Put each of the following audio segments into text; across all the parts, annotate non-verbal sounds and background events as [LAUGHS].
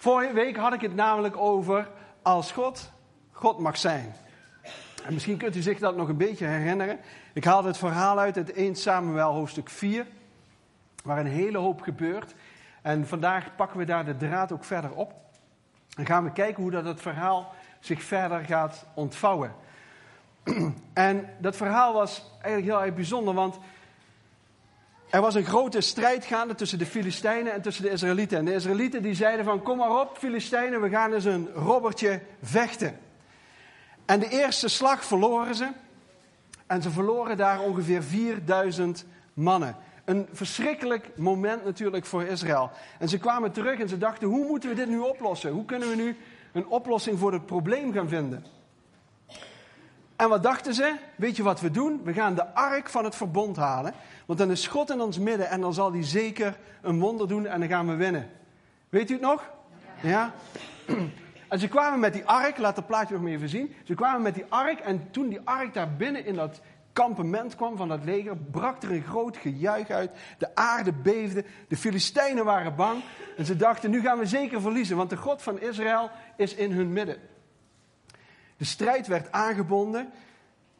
Vorige week had ik het namelijk over als God God mag zijn. En misschien kunt u zich dat nog een beetje herinneren. Ik haalde het verhaal uit uit 1 Samuel hoofdstuk 4, waar een hele hoop gebeurt. En vandaag pakken we daar de draad ook verder op. En gaan we kijken hoe dat het verhaal zich verder gaat ontvouwen. [CLEARS THROAT] En dat verhaal was eigenlijk heel erg bijzonder, want er was een grote strijd gaande tussen de Filistijnen en tussen de Israëlieten. En de Israëlieten die zeiden van, kom maar op Filistijnen, we gaan eens een robbertje vechten. En de eerste slag verloren ze. En ze verloren daar ongeveer 4000 mannen. Een verschrikkelijk moment natuurlijk voor Israël. En ze kwamen terug en ze dachten, hoe moeten we dit nu oplossen? Hoe kunnen we nu een oplossing voor het probleem gaan vinden? En wat dachten ze? Weet je wat we doen? We gaan de ark van het verbond halen. Want dan is God in ons midden en dan zal hij zeker een wonder doen en dan gaan we winnen. Weet u het nog? Ja? En ze kwamen met die ark, laat het plaatje nog maar even zien. Ze kwamen met die ark en toen die ark daar binnen in dat kampement kwam van dat leger, brak er een groot gejuich uit. De aarde beefde, de Filistijnen waren bang. En ze dachten, nu gaan we zeker verliezen, want de God van Israël is in hun midden. De strijd werd aangebonden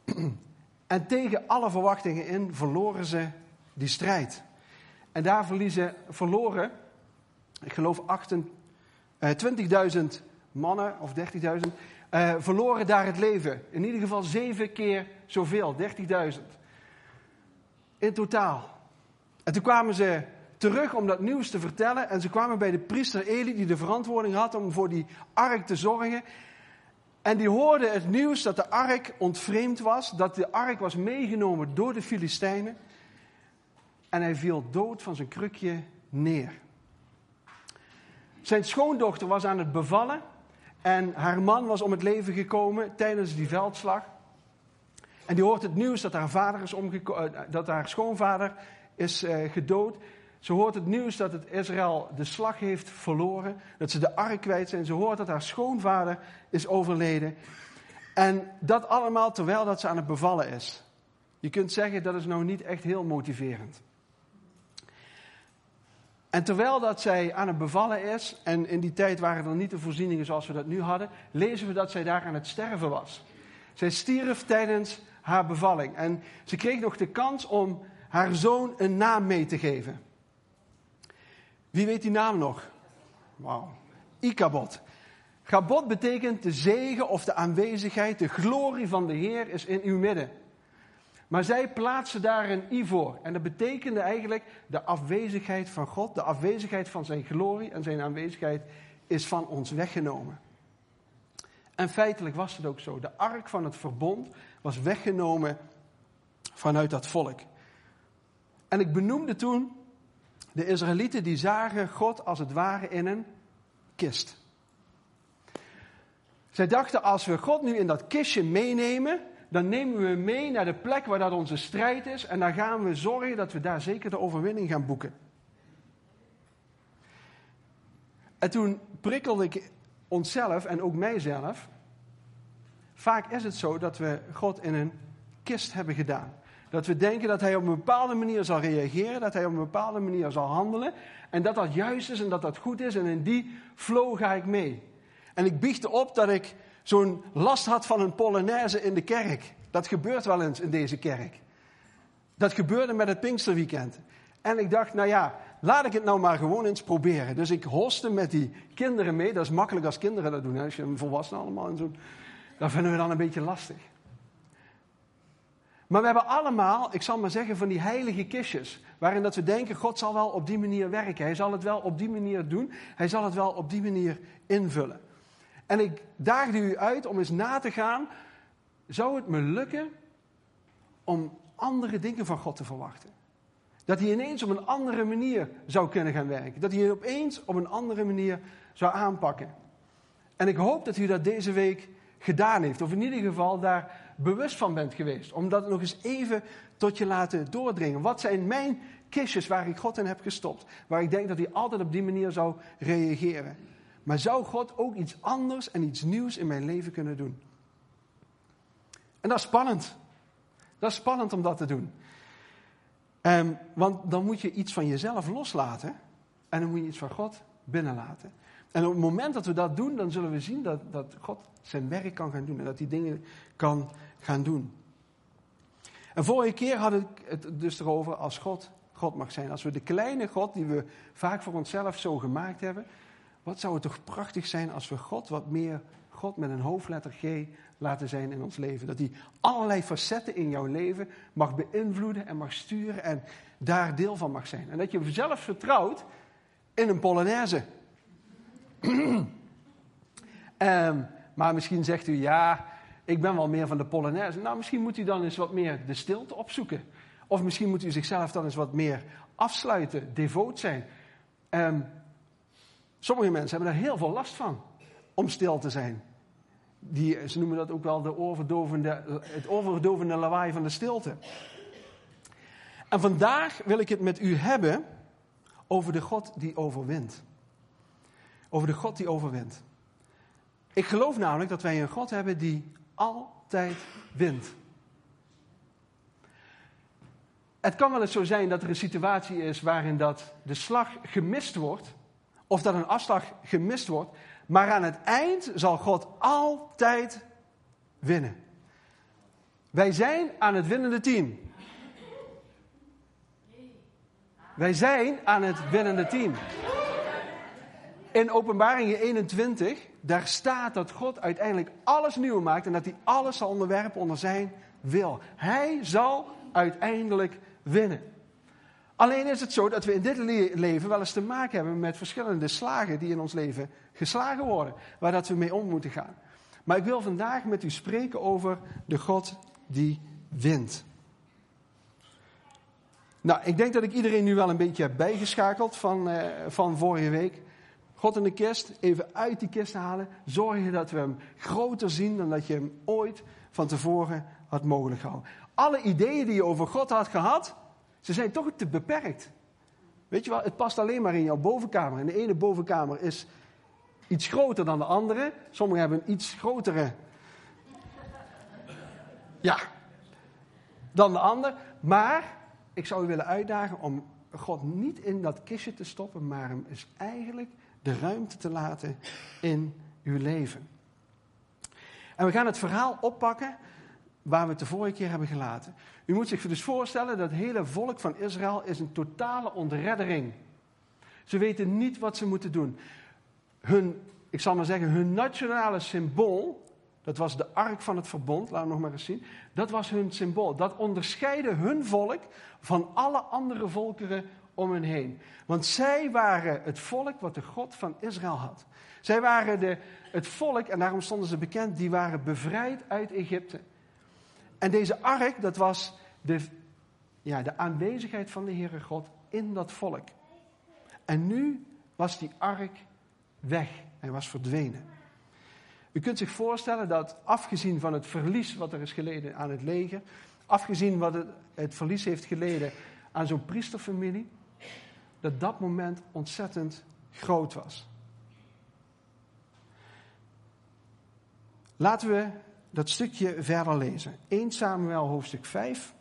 [CLEARS THROAT] en tegen alle verwachtingen in verloren ze die strijd. En daar verliezen, verloren, ik geloof 20.000 mannen of 30.000, uh, verloren daar het leven. In ieder geval zeven keer zoveel, 30.000. In totaal. En toen kwamen ze terug om dat nieuws te vertellen. En ze kwamen bij de priester Eli, die de verantwoording had om voor die ark te zorgen. En die hoorde het nieuws dat de ark ontvreemd was, dat de ark was meegenomen door de Filistijnen. En hij viel dood van zijn krukje neer. Zijn schoondochter was aan het bevallen en haar man was om het leven gekomen tijdens die veldslag. En die hoort het nieuws dat haar, vader is omgekomen, eh, dat haar schoonvader is uh, gedood. Ze hoort het nieuws dat het Israël de slag heeft verloren. Dat ze de ark kwijt zijn. Ze hoort dat haar schoonvader is overleden. En dat allemaal terwijl dat ze aan het bevallen is. Je kunt zeggen dat is nou niet echt heel motiverend. En terwijl dat zij aan het bevallen is, en in die tijd waren er niet de voorzieningen zoals we dat nu hadden, lezen we dat zij daar aan het sterven was. Zij stierf tijdens haar bevalling en ze kreeg nog de kans om haar zoon een naam mee te geven. Wie weet die naam nog? Wauw. Ikabod. Gabot betekent de zegen of de aanwezigheid, de glorie van de Heer is in uw midden. Maar zij plaatsen daar een i voor. En dat betekende eigenlijk de afwezigheid van God, de afwezigheid van zijn glorie en zijn aanwezigheid is van ons weggenomen. En feitelijk was het ook zo. De ark van het verbond was weggenomen vanuit dat volk. En ik benoemde toen de Israëlieten die zagen God als het ware in een kist. Zij dachten als we God nu in dat kistje meenemen, dan nemen we mee naar de plek waar dat onze strijd is en dan gaan we zorgen dat we daar zeker de overwinning gaan boeken. En toen prikkelde ik onszelf en ook mijzelf. Vaak is het zo dat we God in een kist hebben gedaan. Dat we denken dat hij op een bepaalde manier zal reageren, dat hij op een bepaalde manier zal handelen. En dat dat juist is en dat dat goed is. En in die flow ga ik mee. En ik biechte op dat ik zo'n last had van een polonaise in de kerk. Dat gebeurt wel eens in deze kerk. Dat gebeurde met het Pinksterweekend. En ik dacht, nou ja, laat ik het nou maar gewoon eens proberen. Dus ik hoste met die kinderen mee. Dat is makkelijk als kinderen dat doen. Als je een volwassenen allemaal en zo. Dat vinden we dan een beetje lastig. Maar we hebben allemaal, ik zal maar zeggen, van die heilige kistjes. Waarin dat we denken, God zal wel op die manier werken. Hij zal het wel op die manier doen. Hij zal het wel op die manier invullen. En ik daagde u uit om eens na te gaan. Zou het me lukken om andere dingen van God te verwachten? Dat hij ineens op een andere manier zou kunnen gaan werken. Dat hij opeens op een andere manier zou aanpakken. En ik hoop dat u dat deze week gedaan heeft. Of in ieder geval daar bewust van bent geweest. Om dat nog eens even tot je laten doordringen. Wat zijn mijn kistjes waar ik God in heb gestopt? Waar ik denk dat hij altijd op die manier zou reageren. Maar zou God ook iets anders en iets nieuws in mijn leven kunnen doen? En dat is spannend. Dat is spannend om dat te doen. Um, want dan moet je iets van jezelf loslaten en dan moet je iets van God binnenlaten. En op het moment dat we dat doen, dan zullen we zien dat, dat God zijn werk kan gaan doen en dat hij dingen kan gaan doen. En vorige keer had ik het dus erover als God God mag zijn. Als we de kleine God die we vaak voor onszelf zo gemaakt hebben, wat zou het toch prachtig zijn als we God wat meer God met een hoofdletter G laten zijn in ons leven. Dat hij allerlei facetten in jouw leven mag beïnvloeden en mag sturen en daar deel van mag zijn. En dat je zelf vertrouwt in een Polonaise. um, [CLEARS THROAT] maar misschien zegt u ja, ik ben wel meer van de Polonaise. Nou, misschien moet u dan eens wat meer de stilte opzoeken. Of misschien moet u zichzelf dan eens wat meer afsluiten, devoot zijn. Um, sommige mensen hebben daar heel veel last van om stil te zijn. Die, ze noemen dat ook wel de overdovende, het overdovende lawaai van de stilte. En vandaag wil ik het met u hebben over de God die overwint. Over de God die overwint. Ik geloof namelijk dat wij een God hebben die altijd wint. Het kan wel eens zo zijn dat er een situatie is waarin dat de slag gemist wordt, of dat een afslag gemist wordt, maar aan het eind zal God altijd winnen. Wij zijn aan het winnende team. Wij zijn aan het winnende team. In Openbaringen 21, daar staat dat God uiteindelijk alles nieuw maakt en dat hij alles zal onderwerpen onder zijn wil. Hij zal uiteindelijk winnen. Alleen is het zo dat we in dit leven wel eens te maken hebben met verschillende slagen die in ons leven geslagen worden, waar dat we mee om moeten gaan. Maar ik wil vandaag met u spreken over de God die wint. Nou, ik denk dat ik iedereen nu wel een beetje heb bijgeschakeld van, uh, van vorige week. God in de kist, even uit die kist halen. Zorgen dat we hem groter zien dan dat je hem ooit van tevoren had mogelijk gehouden. Alle ideeën die je over God had gehad, ze zijn toch te beperkt. Weet je wel, het past alleen maar in jouw bovenkamer. En de ene bovenkamer is iets groter dan de andere. Sommigen hebben een iets grotere. Ja, dan de ander. Maar ik zou u willen uitdagen om God niet in dat kistje te stoppen, maar hem is eigenlijk de ruimte te laten in uw leven. En we gaan het verhaal oppakken waar we het de vorige keer hebben gelaten. U moet zich dus voorstellen dat het hele volk van Israël is een totale ontreddering. Ze weten niet wat ze moeten doen. Hun, ik zal maar zeggen, hun nationale symbool, dat was de ark van het verbond, laten we nog maar eens zien. Dat was hun symbool. Dat onderscheidde hun volk van alle andere volkeren om hen heen. Want zij waren het volk wat de God van Israël had. Zij waren de, het volk, en daarom stonden ze bekend, die waren bevrijd uit Egypte. En deze ark, dat was de, ja, de aanwezigheid van de Heere God in dat volk. En nu was die ark weg. Hij was verdwenen. U kunt zich voorstellen dat afgezien van het verlies wat er is geleden aan het leger, afgezien wat het, het verlies heeft geleden aan zo'n priesterfamilie, dat dat moment ontzettend groot was. Laten we dat stukje verder lezen. 1 Samuel hoofdstuk 5.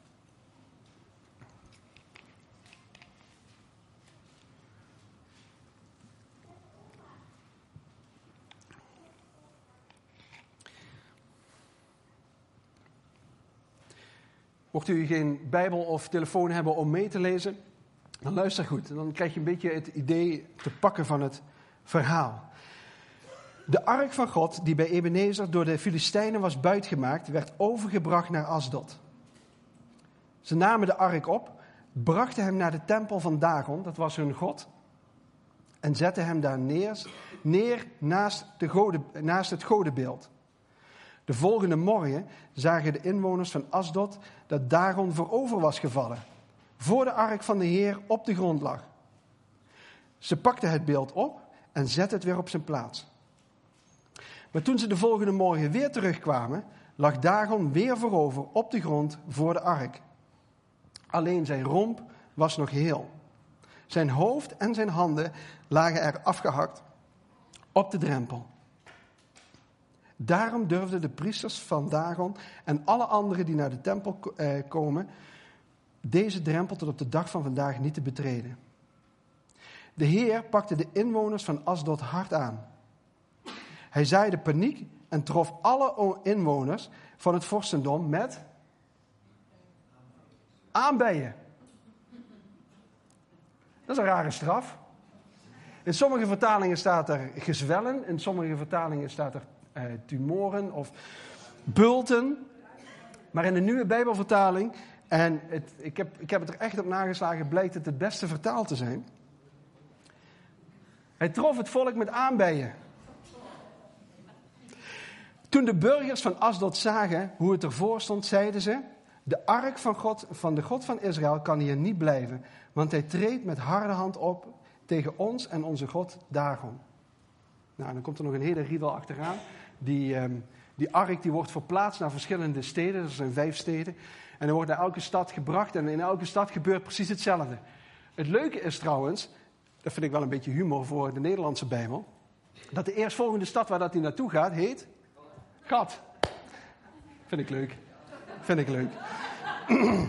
Mocht u geen Bijbel of telefoon hebben om mee te lezen, dan luister goed. Dan krijg je een beetje het idee te pakken van het verhaal. De ark van God, die bij Ebenezer door de Filistijnen was buitgemaakt, werd overgebracht naar Asdod. Ze namen de ark op, brachten hem naar de tempel van Dagon, dat was hun God, en zetten hem daar neer, neer naast, de goden, naast het godenbeeld. De volgende morgen zagen de inwoners van Asdod dat Dagon voorover was gevallen, voor de ark van de Heer op de grond lag. Ze pakten het beeld op en zetten het weer op zijn plaats. Maar toen ze de volgende morgen weer terugkwamen, lag Dagon weer voorover op de grond voor de ark. Alleen zijn romp was nog heel. Zijn hoofd en zijn handen lagen er afgehakt op de drempel. Daarom durfden de priesters van Dagon en alle anderen die naar de tempel eh, komen, deze drempel tot op de dag van vandaag niet te betreden. De Heer pakte de inwoners van Asdod hard aan. Hij zaaide paniek en trof alle inwoners van het vorstendom met aanbijen. Dat is een rare straf. In sommige vertalingen staat er gezwellen, in sommige vertalingen staat er eh, tumoren of bulten. Maar in de nieuwe Bijbelvertaling, en het, ik, heb, ik heb het er echt op nageslagen, blijkt het het beste vertaald te zijn. Hij trof het volk met aanbijen. Toen de burgers van Asdod zagen hoe het ervoor stond, zeiden ze: De ark van, God, van de God van Israël kan hier niet blijven, want hij treedt met harde hand op tegen ons en onze God Dagon. Nou, dan komt er nog een hele riedel achteraan. Die, um, die ark die wordt verplaatst naar verschillende steden, er zijn vijf steden. En er wordt naar elke stad gebracht en in elke stad gebeurt precies hetzelfde. Het leuke is trouwens, dat vind ik wel een beetje humor voor de Nederlandse Bijbel, dat de eerstvolgende stad waar dat hij naartoe gaat, heet Gat. Vind ik leuk. Vind ik leuk. [CLEARS THROAT]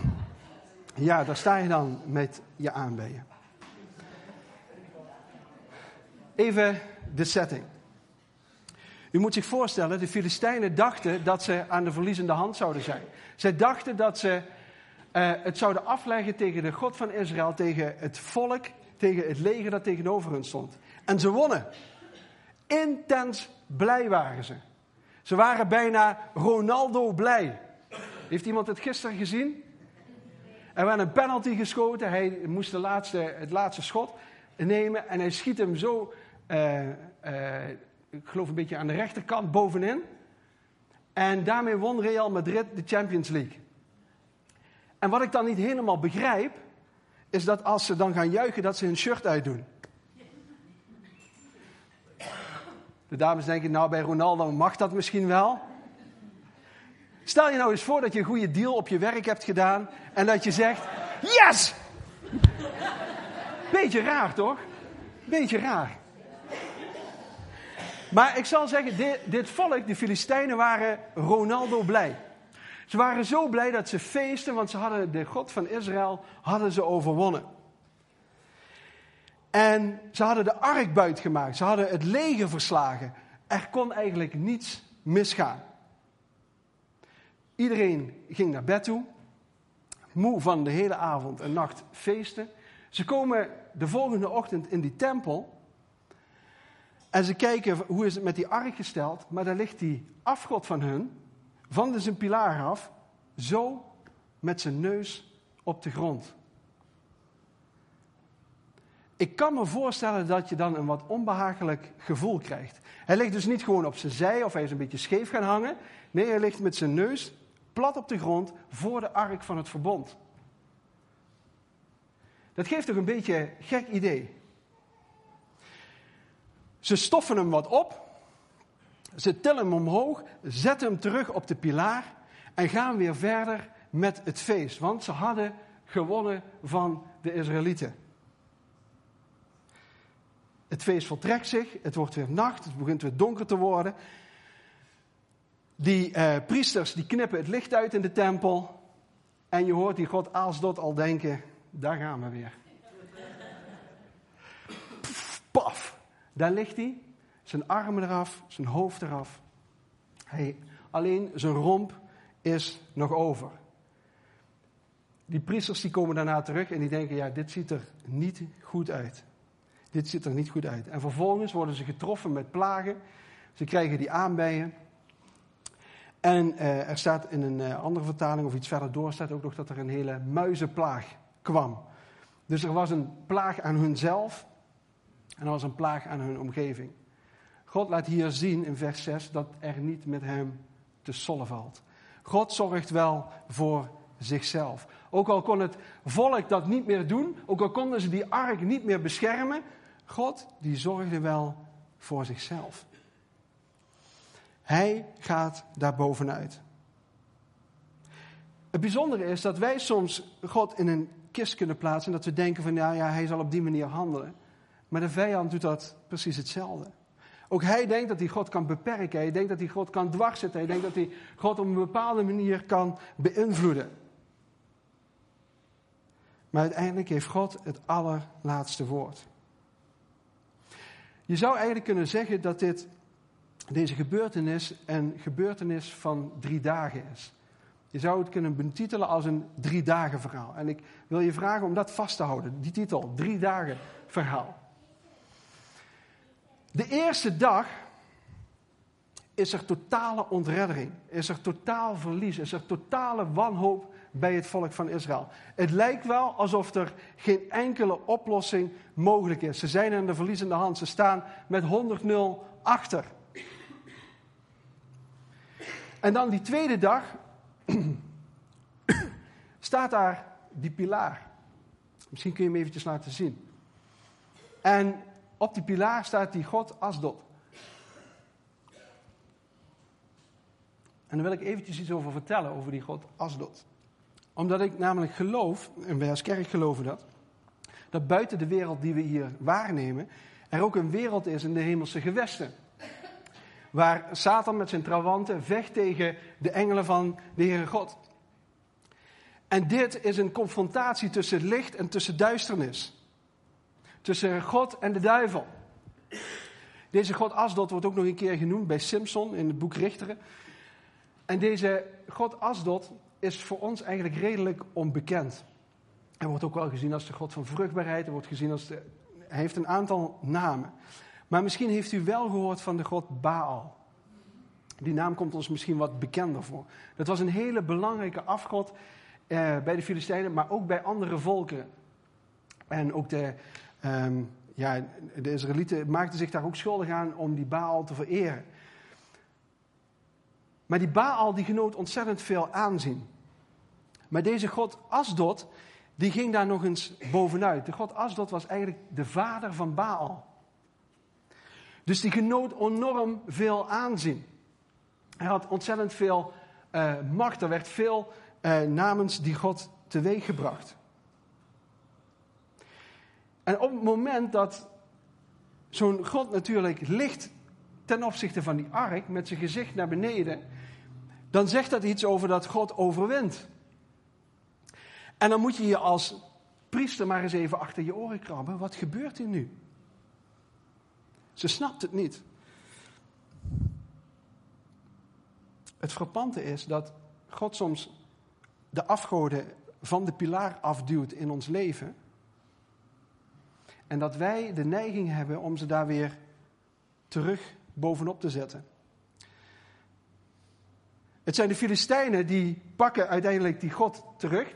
ja, daar sta je dan met je aanbijen. Even de setting. U moet zich voorstellen, de Filistijnen dachten dat ze aan de verliezende hand zouden zijn. Zij dachten dat ze uh, het zouden afleggen tegen de God van Israël, tegen het volk, tegen het leger dat tegenover hen stond. En ze wonnen. Intens blij waren ze. Ze waren bijna Ronaldo blij. Heeft iemand het gisteren gezien? Er werd een penalty geschoten. Hij moest de laatste, het laatste schot nemen. En hij schiet hem zo, uh, uh, ik geloof een beetje aan de rechterkant bovenin. En daarmee won Real Madrid de Champions League. En wat ik dan niet helemaal begrijp, is dat als ze dan gaan juichen, dat ze hun shirt uitdoen. De dames denken, nou bij Ronaldo mag dat misschien wel. Stel je nou eens voor dat je een goede deal op je werk hebt gedaan en dat je zegt, yes! Beetje raar toch? Beetje raar. Maar ik zal zeggen, dit, dit volk, de Filistijnen, waren Ronaldo blij. Ze waren zo blij dat ze feesten, want ze hadden de God van Israël hadden ze overwonnen. En ze hadden de ark buitgemaakt. Ze hadden het leger verslagen. Er kon eigenlijk niets misgaan. Iedereen ging naar bed toe. Moe van de hele avond en nacht feesten. Ze komen de volgende ochtend in die tempel. En ze kijken hoe is het met die ark gesteld. Maar daar ligt die afgod van hun, van de zijn pilaar af, zo met zijn neus op de grond. Ik kan me voorstellen dat je dan een wat onbehagelijk gevoel krijgt. Hij ligt dus niet gewoon op zijn zij of hij is een beetje scheef gaan hangen. Nee, hij ligt met zijn neus plat op de grond voor de ark van het verbond. Dat geeft toch een beetje een gek idee. Ze stoffen hem wat op, ze tillen hem omhoog, zetten hem terug op de pilaar en gaan weer verder met het feest. Want ze hadden gewonnen van de Israëlieten. Het feest voltrekt zich, het wordt weer nacht, het begint weer donker te worden. Die eh, priesters die knippen het licht uit in de tempel. En je hoort die God Aasdot al denken, daar gaan we weer. Daar ligt hij. Zijn armen eraf, zijn hoofd eraf. Hij, alleen zijn romp is nog over. Die priesters die komen daarna terug en die denken, ja, dit ziet er niet goed uit. Dit ziet er niet goed uit. En vervolgens worden ze getroffen met plagen. Ze krijgen die aanbijen. En uh, er staat in een uh, andere vertaling of iets verder door staat ook nog dat er een hele muizenplaag kwam. Dus er was een plaag aan hunzelf en was een plaag aan hun omgeving. God laat hier zien in vers 6 dat er niet met hem te sollen valt. God zorgt wel voor zichzelf. Ook al kon het volk dat niet meer doen, ook al konden ze die ark niet meer beschermen, God die zorgde wel voor zichzelf. Hij gaat daar bovenuit. Het bijzondere is dat wij soms God in een kist kunnen plaatsen en dat we denken van ja, ja, hij zal op die manier handelen. Maar de vijand doet dat precies hetzelfde. Ook hij denkt dat hij God kan beperken. Hij denkt dat hij God kan dwarszetten. Hij denkt dat hij God op een bepaalde manier kan beïnvloeden. Maar uiteindelijk heeft God het allerlaatste woord. Je zou eigenlijk kunnen zeggen dat dit, deze gebeurtenis een gebeurtenis van drie dagen is. Je zou het kunnen betitelen als een drie dagen verhaal. En ik wil je vragen om dat vast te houden, die titel, drie dagen verhaal. De eerste dag is er totale ontreddering, is er totaal verlies, is er totale wanhoop bij het volk van Israël. Het lijkt wel alsof er geen enkele oplossing mogelijk is. Ze zijn in de verliezende hand, ze staan met 100-0 achter. En dan die tweede dag [CLEARS THROAT] staat daar die pilaar. Misschien kun je hem eventjes laten zien. En op die pilaar staat die God Asdod. En daar wil ik eventjes iets over vertellen, over die God Asdod. Omdat ik namelijk geloof, en wij als kerk geloven dat, dat buiten de wereld die we hier waarnemen, er ook een wereld is in de hemelse gewesten. Waar Satan met zijn trawanten vecht tegen de engelen van de Heere God. En dit is een confrontatie tussen licht en tussen duisternis. Tussen God en de duivel. Deze God Asdod wordt ook nog een keer genoemd bij Simpson in het boek Richteren. En deze God Asdod is voor ons eigenlijk redelijk onbekend. Hij wordt ook wel gezien als de God van vruchtbaarheid. Hij, wordt gezien als de, hij heeft een aantal namen. Maar misschien heeft u wel gehoord van de God Baal. Die naam komt ons misschien wat bekender voor. Dat was een hele belangrijke afgod eh, bij de Filistijnen, maar ook bij andere volken. En ook de, um, ja, de Israëlieten maakten zich daar ook schuldig aan om die Baal te vereren. Maar die Baal die genoot ontzettend veel aanzien. Maar deze god Asdod, die ging daar nog eens bovenuit. De god Asdod was eigenlijk de vader van Baal. Dus die genoot enorm veel aanzien. Hij had ontzettend veel uh, macht. Er werd veel uh, namens die God teweeggebracht. En op het moment dat zo'n God natuurlijk ligt ten opzichte van die ark met zijn gezicht naar beneden, dan zegt dat iets over dat God overwint. En dan moet je je als priester maar eens even achter je oren krabben. Wat gebeurt hier nu? Ze snapt het niet. Het frappante is dat God soms de afgoden van de pilaar afduwt in ons leven. En dat wij de neiging hebben om ze daar weer terug bovenop te zetten. Het zijn de Filistijnen die pakken uiteindelijk die God terug.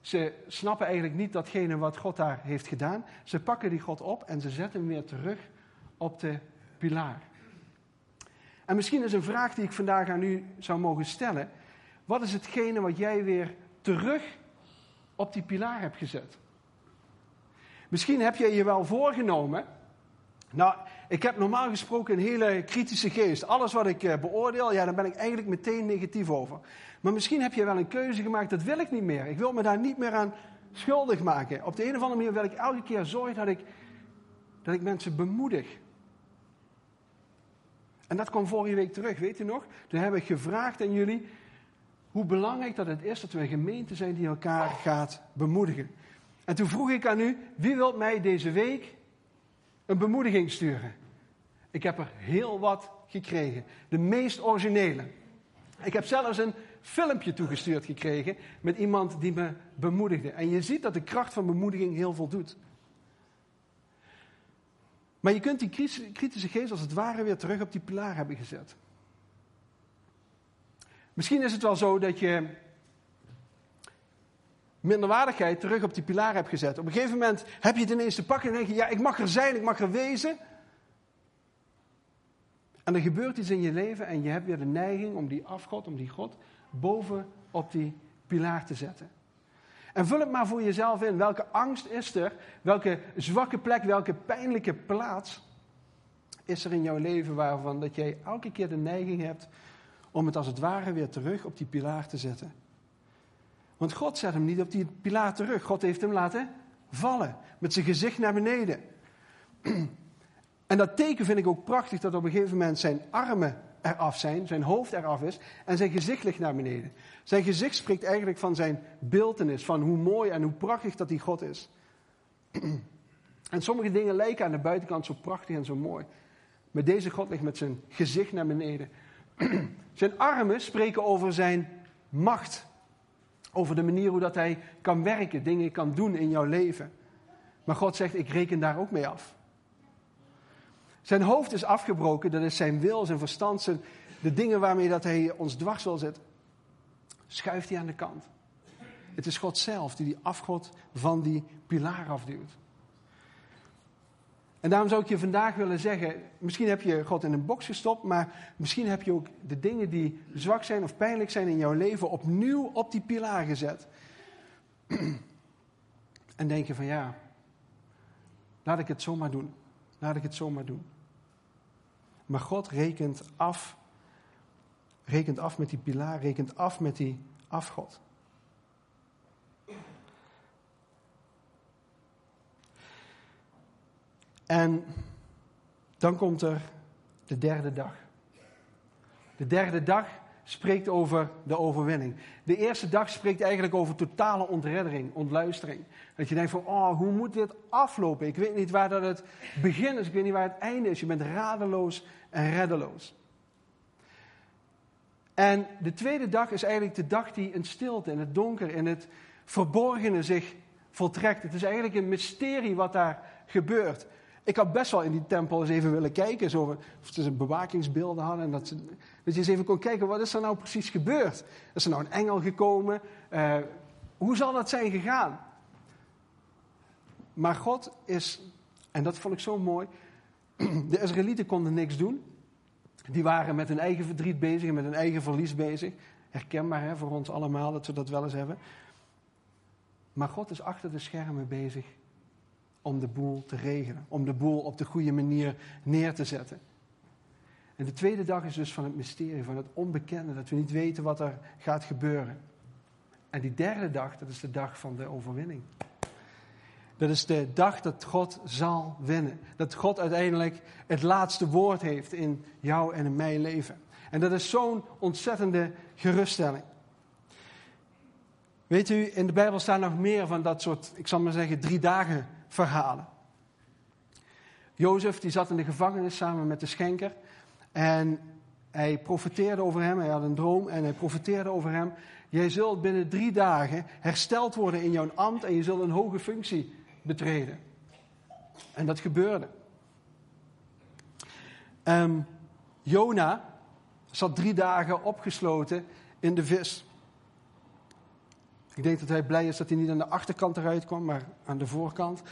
Ze snappen eigenlijk niet datgene wat God daar heeft gedaan. Ze pakken die God op en ze zetten hem weer terug op de pilaar. En misschien is een vraag die ik vandaag aan u zou mogen stellen. Wat is hetgene wat jij weer terug op die pilaar hebt gezet? Misschien heb je je wel voorgenomen. Nou, ik heb normaal gesproken een hele kritische geest. Alles wat ik eh, beoordeel, ja, daar ben ik eigenlijk meteen negatief over. Maar misschien heb je wel een keuze gemaakt, dat wil ik niet meer. Ik wil me daar niet meer aan schuldig maken. Op de een of andere manier wil ik elke keer zorgen dat ik, dat ik mensen bemoedig. En dat kwam vorige week terug, weet u nog? Toen heb ik gevraagd aan jullie hoe belangrijk dat het is dat we een gemeente zijn die elkaar gaat bemoedigen. En toen vroeg ik aan u, wie wilt mij deze week een bemoediging sturen? Ik heb er heel wat gekregen. De meest originele. Ik heb zelfs een filmpje toegestuurd gekregen met iemand die me bemoedigde. En je ziet dat de kracht van bemoediging heel veel doet. Maar je kunt die kritische geest als het ware weer terug op die pilaar hebben gezet. Misschien is het wel zo dat je minderwaardigheid terug op die pilaar hebt gezet. Op een gegeven moment heb je het ineens te pakken en denk je, ja, ik mag er zijn, ik mag er wezen. En er gebeurt iets in je leven en je hebt weer de neiging om die afgod, om die God, boven op die pilaar te zetten. En vul het maar voor jezelf in. Welke angst is er? Welke zwakke plek, welke pijnlijke plaats is er in jouw leven waarvan dat jij elke keer de neiging hebt om het als het ware weer terug op die pilaar te zetten? Want God zet hem niet op die pilaar terug. God heeft hem laten vallen. Met zijn gezicht naar beneden. [CLEARS THROAT] En dat teken vind ik ook prachtig dat op een gegeven moment zijn armen eraf zijn, zijn hoofd eraf is en zijn gezicht ligt naar beneden. Zijn gezicht spreekt eigenlijk van zijn beeltenis, van hoe mooi en hoe prachtig dat die God is. [CLEARS THROAT] En sommige dingen lijken aan de buitenkant zo prachtig en zo mooi. Maar deze God ligt met zijn gezicht naar beneden. [CLEARS THROAT] Zijn armen spreken over zijn macht. Over de manier hoe dat hij kan werken, dingen kan doen in jouw leven. Maar God zegt, ik reken daar ook mee af. Zijn hoofd is afgebroken, dat is zijn wil, zijn verstand, zijn, de dingen waarmee dat hij ons dwars wil zetten. Schuift hij aan de kant. Het is God zelf die die afgod van die pilaar afduwt. En daarom zou ik je vandaag willen zeggen, misschien heb je God in een box gestopt, maar misschien heb je ook de dingen die zwak zijn of pijnlijk zijn in jouw leven opnieuw op die pilaar gezet. [CLEARS THROAT] En denk je van ja, laat ik het zomaar doen. Laat ik het zomaar doen. Maar God rekent af, rekent af met die pilaar, rekent af met die afgod. En dan komt er de derde dag. De derde dag spreekt over de overwinning. De eerste dag spreekt eigenlijk over totale ontreddering, ontluistering. Dat je denkt van, oh, hoe moet dit aflopen? Ik weet niet waar dat het begin is, ik weet niet waar het einde is. Je bent radeloos en reddeloos. En de tweede dag is eigenlijk de dag die in stilte, in het donker, in het verborgene zich voltrekt. Het is eigenlijk een mysterie wat daar gebeurt. Ik had best wel in die tempel eens even willen kijken. Zo, of ze bewakingsbeelden hadden. En dat, ze, je eens even kon kijken, wat is er nou precies gebeurd? Is er nou een engel gekomen? Uh, hoe zal dat zijn gegaan? Maar God is, en dat vond ik zo mooi. [CLEARS THROAT] De Israëlieten konden niks doen. Die waren met hun eigen verdriet bezig en met hun eigen verlies bezig. Herkenbaar hè, voor ons allemaal dat we dat wel eens hebben. Maar God is achter de schermen bezig om de boel te regelen, om de boel op de goede manier neer te zetten. En de tweede dag is dus van het mysterie, van het onbekende, dat we niet weten wat er gaat gebeuren. En die derde dag, dat is de dag van de overwinning. Dat is de dag dat God zal winnen. Dat God uiteindelijk het laatste woord heeft in jou en in mijn leven. En dat is zo'n ontzettende geruststelling. Weet u, in de Bijbel staan nog meer van dat soort, ik zal maar zeggen, drie dagen verhalen. Jozef die zat in de gevangenis samen met de schenker. En hij profeteerde over hem, hij had een droom en hij profeteerde over hem. Jij zult binnen drie dagen hersteld worden in jouw ambt en je zult een hoge functie betreden. En dat gebeurde. Um, Jona zat drie dagen opgesloten in de vis. Ik denk dat hij blij is dat hij niet aan de achterkant eruit kwam, maar aan de voorkant.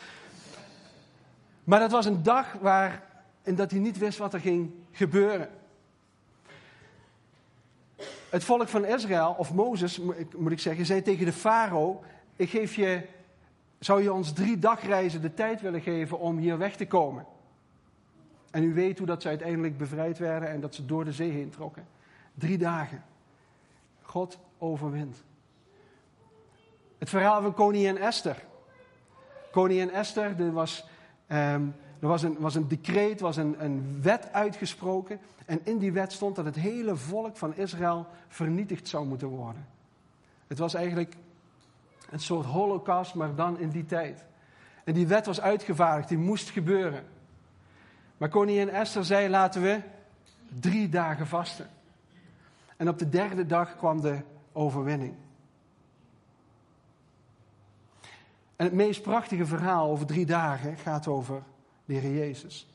Maar dat was een dag waarin dat hij niet wist wat er ging gebeuren. Het volk van Israël, of Mozes moet ik zeggen, zei tegen de farao: Ik geef je, zou je ons drie dagreizen de tijd willen geven om hier weg te komen? En u weet hoe dat ze uiteindelijk bevrijd werden en dat ze door de zee heen trokken. Drie dagen. God overwint. Het verhaal van koningin Esther. Koningin Esther, er was, um, er was, een, was een decreet, was een, een wet uitgesproken. En in die wet stond dat het hele volk van Israël vernietigd zou moeten worden. Het was eigenlijk een soort holocaust, maar dan in die tijd. En die wet was uitgevaardigd, die moest gebeuren. Maar koningin Esther zei: laten we drie dagen vasten. En op de derde dag kwam de overwinning. En het meest prachtige verhaal over drie dagen gaat over de Heer Jezus.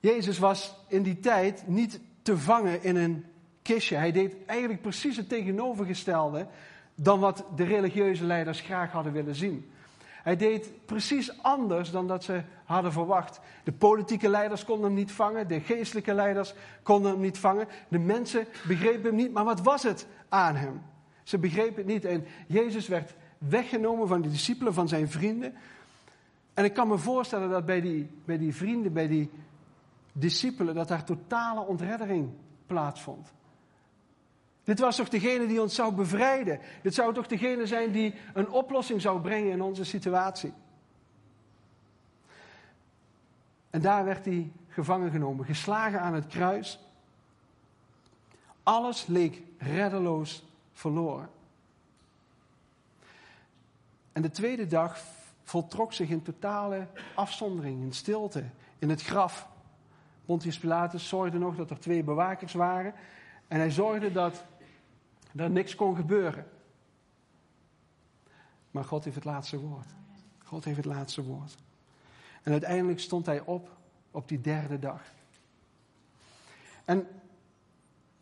Jezus was in die tijd niet te vangen in een kistje. Hij deed eigenlijk precies het tegenovergestelde dan wat de religieuze leiders graag hadden willen zien. Hij deed precies anders dan dat ze hadden verwacht. De politieke leiders konden hem niet vangen, de geestelijke leiders konden hem niet vangen. De mensen begrepen hem niet, maar wat was het aan hem? Ze begrepen het niet. En Jezus werd weggenomen van de discipelen, van zijn vrienden. En ik kan me voorstellen dat bij die, bij die vrienden, bij die discipelen, dat daar totale ontreddering plaatsvond. Dit was toch degene die ons zou bevrijden? Dit zou toch degene zijn die een oplossing zou brengen in onze situatie? En daar werd hij gevangen genomen, geslagen aan het kruis. Alles leek reddeloos verloren. En de tweede dag voltrok zich in totale afzondering, in stilte, in het graf. Pontius Pilatus zorgde nog dat er twee bewakers waren. En hij zorgde dat er niks kon gebeuren. Maar God heeft het laatste woord. God heeft het laatste woord. En uiteindelijk stond hij op op die derde dag. En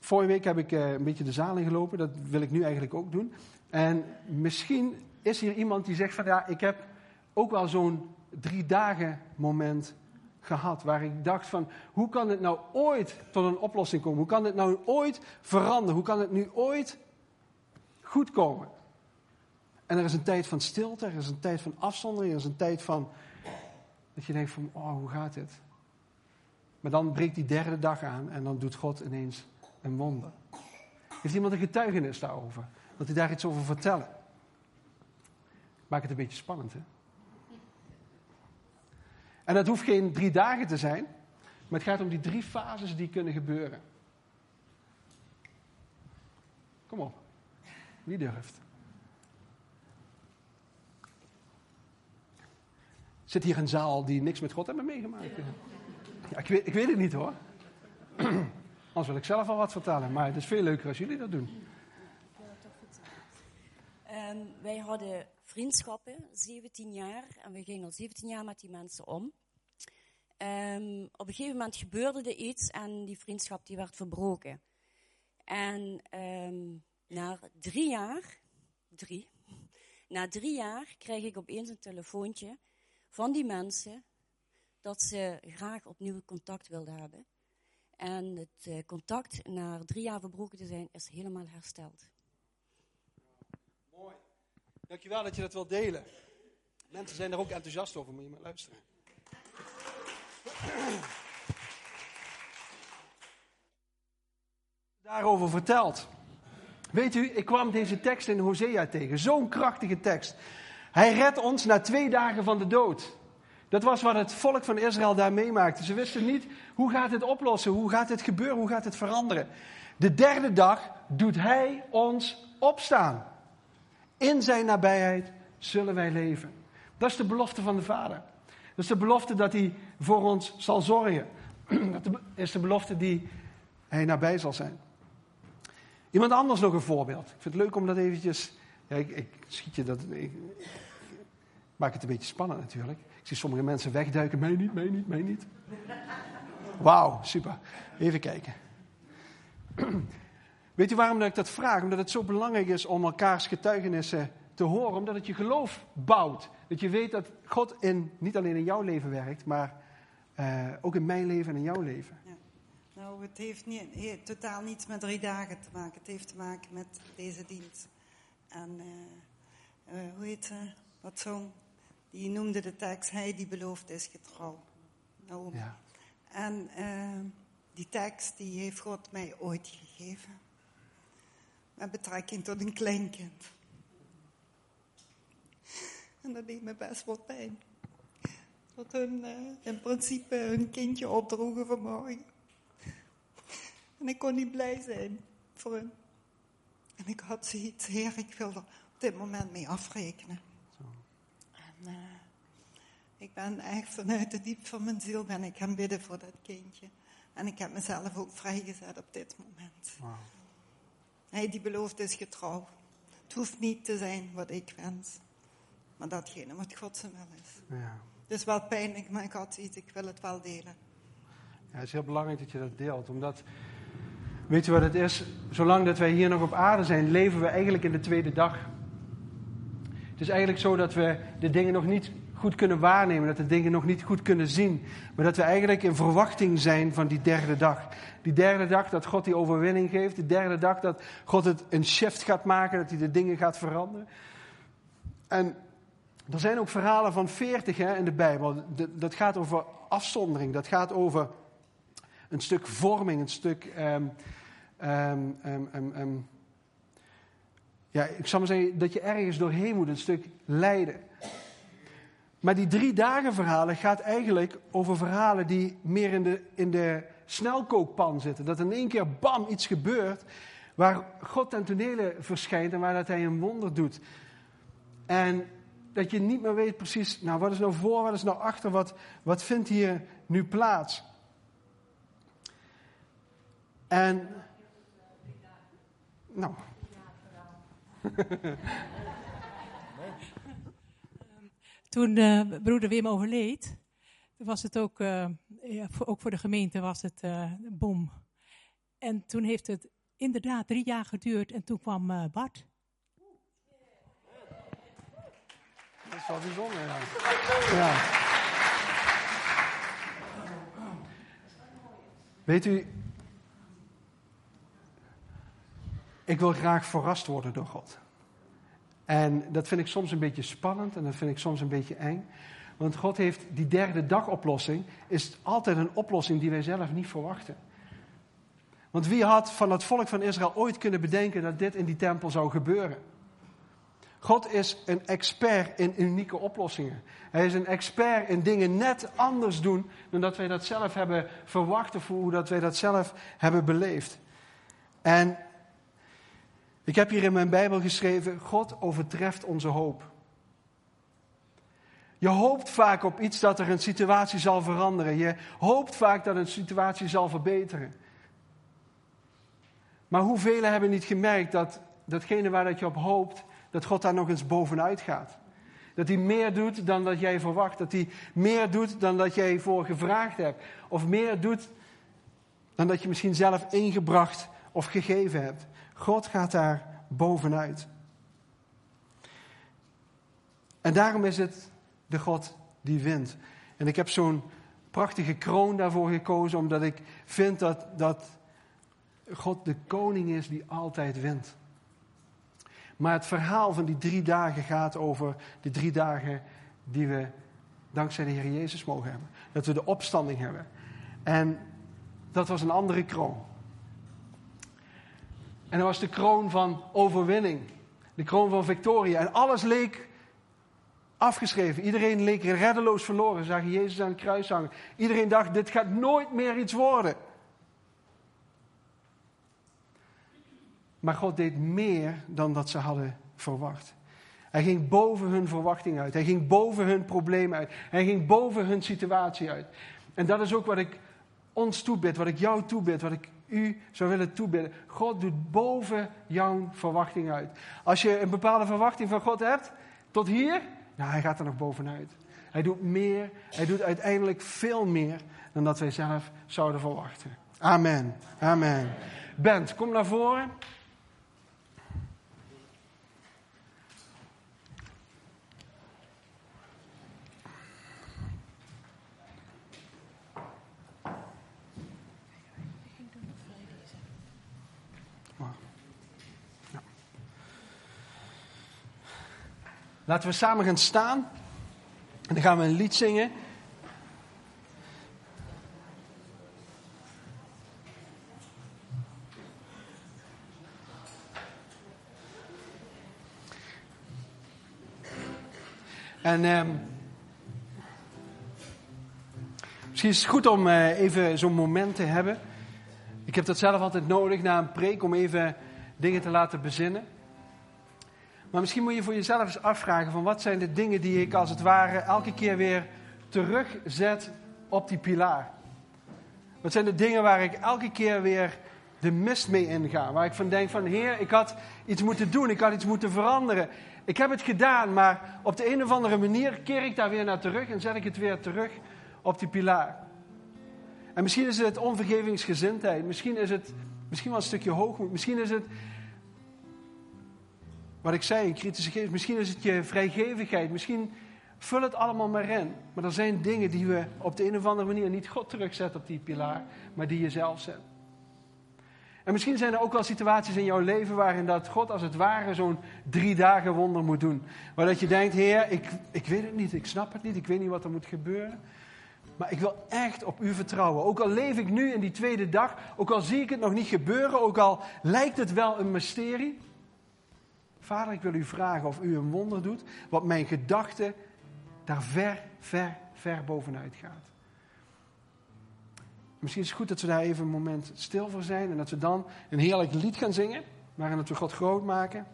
vorige week heb ik eh, een beetje de zaal ingelopen. Dat wil ik nu eigenlijk ook doen. En misschien is hier iemand die zegt van ja, ik heb ook wel zo'n drie dagen moment gehad. Waar ik dacht van, hoe kan het nou ooit tot een oplossing komen? Hoe kan het nou ooit veranderen? Hoe kan het nu ooit goed komen? En er is een tijd van stilte, er is een tijd van afzondering, er is een tijd van dat je denkt van, oh, hoe gaat dit? Maar dan breekt die derde dag aan en dan doet God ineens een wonder. Heeft iemand een getuigenis daarover? Dat hij daar iets over vertellen? Maak het een beetje spannend, hè? En dat hoeft geen drie dagen te zijn, maar het gaat om die drie fases die kunnen gebeuren. Kom op, wie durft? Zit hier een zaal die niks met God hebben meegemaakt? Ja, ik, weet, ik weet het niet hoor. Anders wil ik zelf al wat vertellen, maar het is veel leuker als jullie dat doen. Um, wij hadden vriendschappen, 17 jaar, en we gingen al 17 jaar met die mensen om. Um, op een gegeven moment gebeurde er iets en die vriendschap die werd verbroken. En um, na drie jaar, drie, [LAUGHS] na drie jaar kreeg ik opeens een telefoontje van die mensen dat ze graag opnieuw contact wilden hebben. En het uh, contact na drie jaar verbroken te zijn is helemaal hersteld. Mooi. Dankjewel dat je dat wilt delen. Mensen zijn er ook enthousiast over, moet je maar luisteren. Daarover verteld. Weet u, ik kwam deze tekst in Hosea tegen. Zo'n krachtige tekst. Hij redt ons na twee dagen van de dood. Dat was wat het volk van Israël daar meemaakte. Ze wisten niet hoe gaat het oplossen, hoe gaat het gebeuren, hoe gaat het veranderen. De derde dag doet hij ons opstaan. In zijn nabijheid zullen wij leven. Dat is de belofte van de Vader. Dat is de belofte dat hij voor ons zal zorgen. [CLEARS THROAT] Dat is de belofte die hij nabij zal zijn. Iemand anders nog een voorbeeld. Ik vind het leuk om dat eventjes... Ja, ik, ik schiet je dat... Ik, maak het een beetje spannend natuurlijk. Ik zie sommige mensen wegduiken. Mij niet, mij niet, mij niet. Wauw, super. Even kijken. [CLEARS THROAT] Weet u waarom ik dat vraag? Omdat het zo belangrijk is om elkaars getuigenissen te horen. Omdat het je geloof bouwt. Dat je weet dat God in, niet alleen in jouw leven werkt, maar uh, ook in mijn leven en in jouw leven. Ja. Nou, het heeft niet, totaal niets met drie dagen te maken. Het heeft te maken met deze dienst. En uh, uh, hoe heet ze? Wat zo'n die noemde de tekst, hij die belooft is getrouw. Ja. En uh, die tekst die heeft God mij ooit gegeven. Met betrekking tot een kleinkind. En dat deed me best wel pijn. Dat hun uh, in principe hun kindje opdroegen vanmorgen. En ik kon niet blij zijn voor hun. En ik had zoiets, heer, ik wil er op dit moment mee afrekenen. En, uh, ik ben echt vanuit de diep van mijn ziel ben ik gaan bidden voor dat kindje. En ik heb mezelf ook vrijgezet op dit moment. Wow. Hij die belooft is getrouw. Het hoeft niet te zijn wat ik wens. Maar datgene wat God zijn wil is. Ja. Het is wel pijnlijk, maar ik had iets, ik wil het wel delen. Ja, het is heel belangrijk dat je dat deelt. Omdat, weet je wat het is? Zolang dat wij hier nog op aarde zijn, leven we eigenlijk in de tweede dag. Het is eigenlijk zo dat we de dingen nog niet goed kunnen waarnemen, dat we dingen nog niet goed kunnen zien. Maar dat we eigenlijk in verwachting zijn van die derde dag. Die derde dag dat God die overwinning geeft. Die derde dag dat God het een shift gaat maken, dat hij de dingen gaat veranderen. En er zijn ook verhalen van 40 hè, in de Bijbel. Dat gaat over afzondering. Dat gaat over een stuk vorming, een stuk. Um, ja, ik zou maar zeggen dat je ergens doorheen moet, een stuk lijden. Maar die drie dagen verhalen gaat eigenlijk over verhalen die meer in de, in de snelkookpan zitten. Dat in één keer bam iets gebeurt waar God ten tonele verschijnt en waar dat hij een wonder doet. En dat je niet meer weet precies, nou wat is nou voor, wat is nou achter, wat, wat vindt hier nu plaats? En, nou. Toen uh, broeder Wim overleed, was het ook, uh, ja, voor, ook voor de gemeente was het uh, een bom. En toen heeft het inderdaad drie jaar geduurd en toen kwam Bart. Dat is wel bijzonder, ja. ja. Weet u, ik wil graag verrast worden door God. En dat vind ik soms een beetje spannend en dat vind ik soms een beetje eng. Want God heeft die derde dagoplossing, is altijd een oplossing die wij zelf niet verwachten. Want wie had van het volk van Israël ooit kunnen bedenken dat dit in die tempel zou gebeuren? God is een expert in unieke oplossingen. Hij is een expert in dingen net anders doen dan dat wij dat zelf hebben verwacht of hoe dat wij dat zelf hebben beleefd. En ik heb hier in mijn Bijbel geschreven: God overtreft onze hoop. Je hoopt vaak op iets dat er een situatie zal veranderen. Je hoopt vaak dat een situatie zal verbeteren. Maar hoeveel hebben niet gemerkt dat datgene waar dat je op hoopt, dat God daar nog eens bovenuit gaat? Dat hij meer doet dan dat jij verwacht. Dat hij meer doet dan dat jij voor gevraagd hebt. Of meer doet dan dat je misschien zelf ingebracht of gegeven hebt. God gaat daar bovenuit. En daarom is het de God die wint. En ik heb zo'n prachtige kroon daarvoor gekozen, omdat ik vind dat, dat God de koning is die altijd wint. Maar het verhaal van die drie dagen gaat over de drie dagen die we dankzij de Heer Jezus mogen hebben. Dat we de opstanding hebben. En dat was een andere kroon. En dat was de kroon van overwinning. De kroon van victorie. En alles leek afgeschreven. Iedereen leek reddeloos verloren. Ze zagen Jezus aan het kruis hangen. Iedereen dacht, dit gaat nooit meer iets worden. Maar God deed meer dan dat ze hadden verwacht. Hij ging boven hun verwachting uit. Hij ging boven hun probleem uit. Hij ging boven hun situatie uit. En dat is ook wat ik ons toebid, wat ik jou toebid, wat ik u zou willen toebidden. God doet boven jouw verwachting uit. Als je een bepaalde verwachting van God hebt, tot hier, nou, hij gaat er nog bovenuit. Hij doet meer, hij doet uiteindelijk veel meer dan dat wij zelf zouden verwachten. Amen. Amen. Bent, kom naar voren. Laten we samen gaan staan. En dan gaan we een lied zingen. En eh, misschien is het goed om uh, even zo'n moment te hebben. Ik heb dat zelf altijd nodig na een preek om even dingen te laten bezinnen. Maar misschien moet je voor jezelf eens afvragen van wat zijn de dingen die ik als het ware elke keer weer terugzet op die pilaar. Wat zijn de dingen waar ik elke keer weer de mist mee inga? Waar ik van denk van Heer, ik had iets moeten doen, ik had iets moeten veranderen. Ik heb het gedaan, maar op de een of andere manier keer ik daar weer naar terug en zet ik het weer terug op die pilaar. En misschien is het onvergevingsgezindheid, misschien is het misschien wel een stukje hoogmoed, misschien is het wat ik zei, een kritische geest. Misschien is het je vrijgevigheid. Misschien vul het allemaal maar in. Maar er zijn dingen die we op de een of andere manier niet God terugzetten op die pilaar, maar die je zelf zet. En misschien zijn er ook wel situaties in jouw leven waarin dat God als het ware zo'n drie dagen wonder moet doen. Waar dat je denkt, Heer, ik, ik weet het niet, ik snap het niet, ik weet niet wat er moet gebeuren. Maar ik wil echt op u vertrouwen. Ook al leef ik nu in die tweede dag, ook al zie ik het nog niet gebeuren, ook al lijkt het wel een mysterie. Vader, ik wil u vragen of u een wonder doet, wat mijn gedachte daar ver, ver, ver bovenuit gaat. Misschien is het goed dat we daar even een moment stil voor zijn en dat we dan een heerlijk lied gaan zingen, waarin we God groot maken.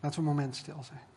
Laten we een moment stil zijn.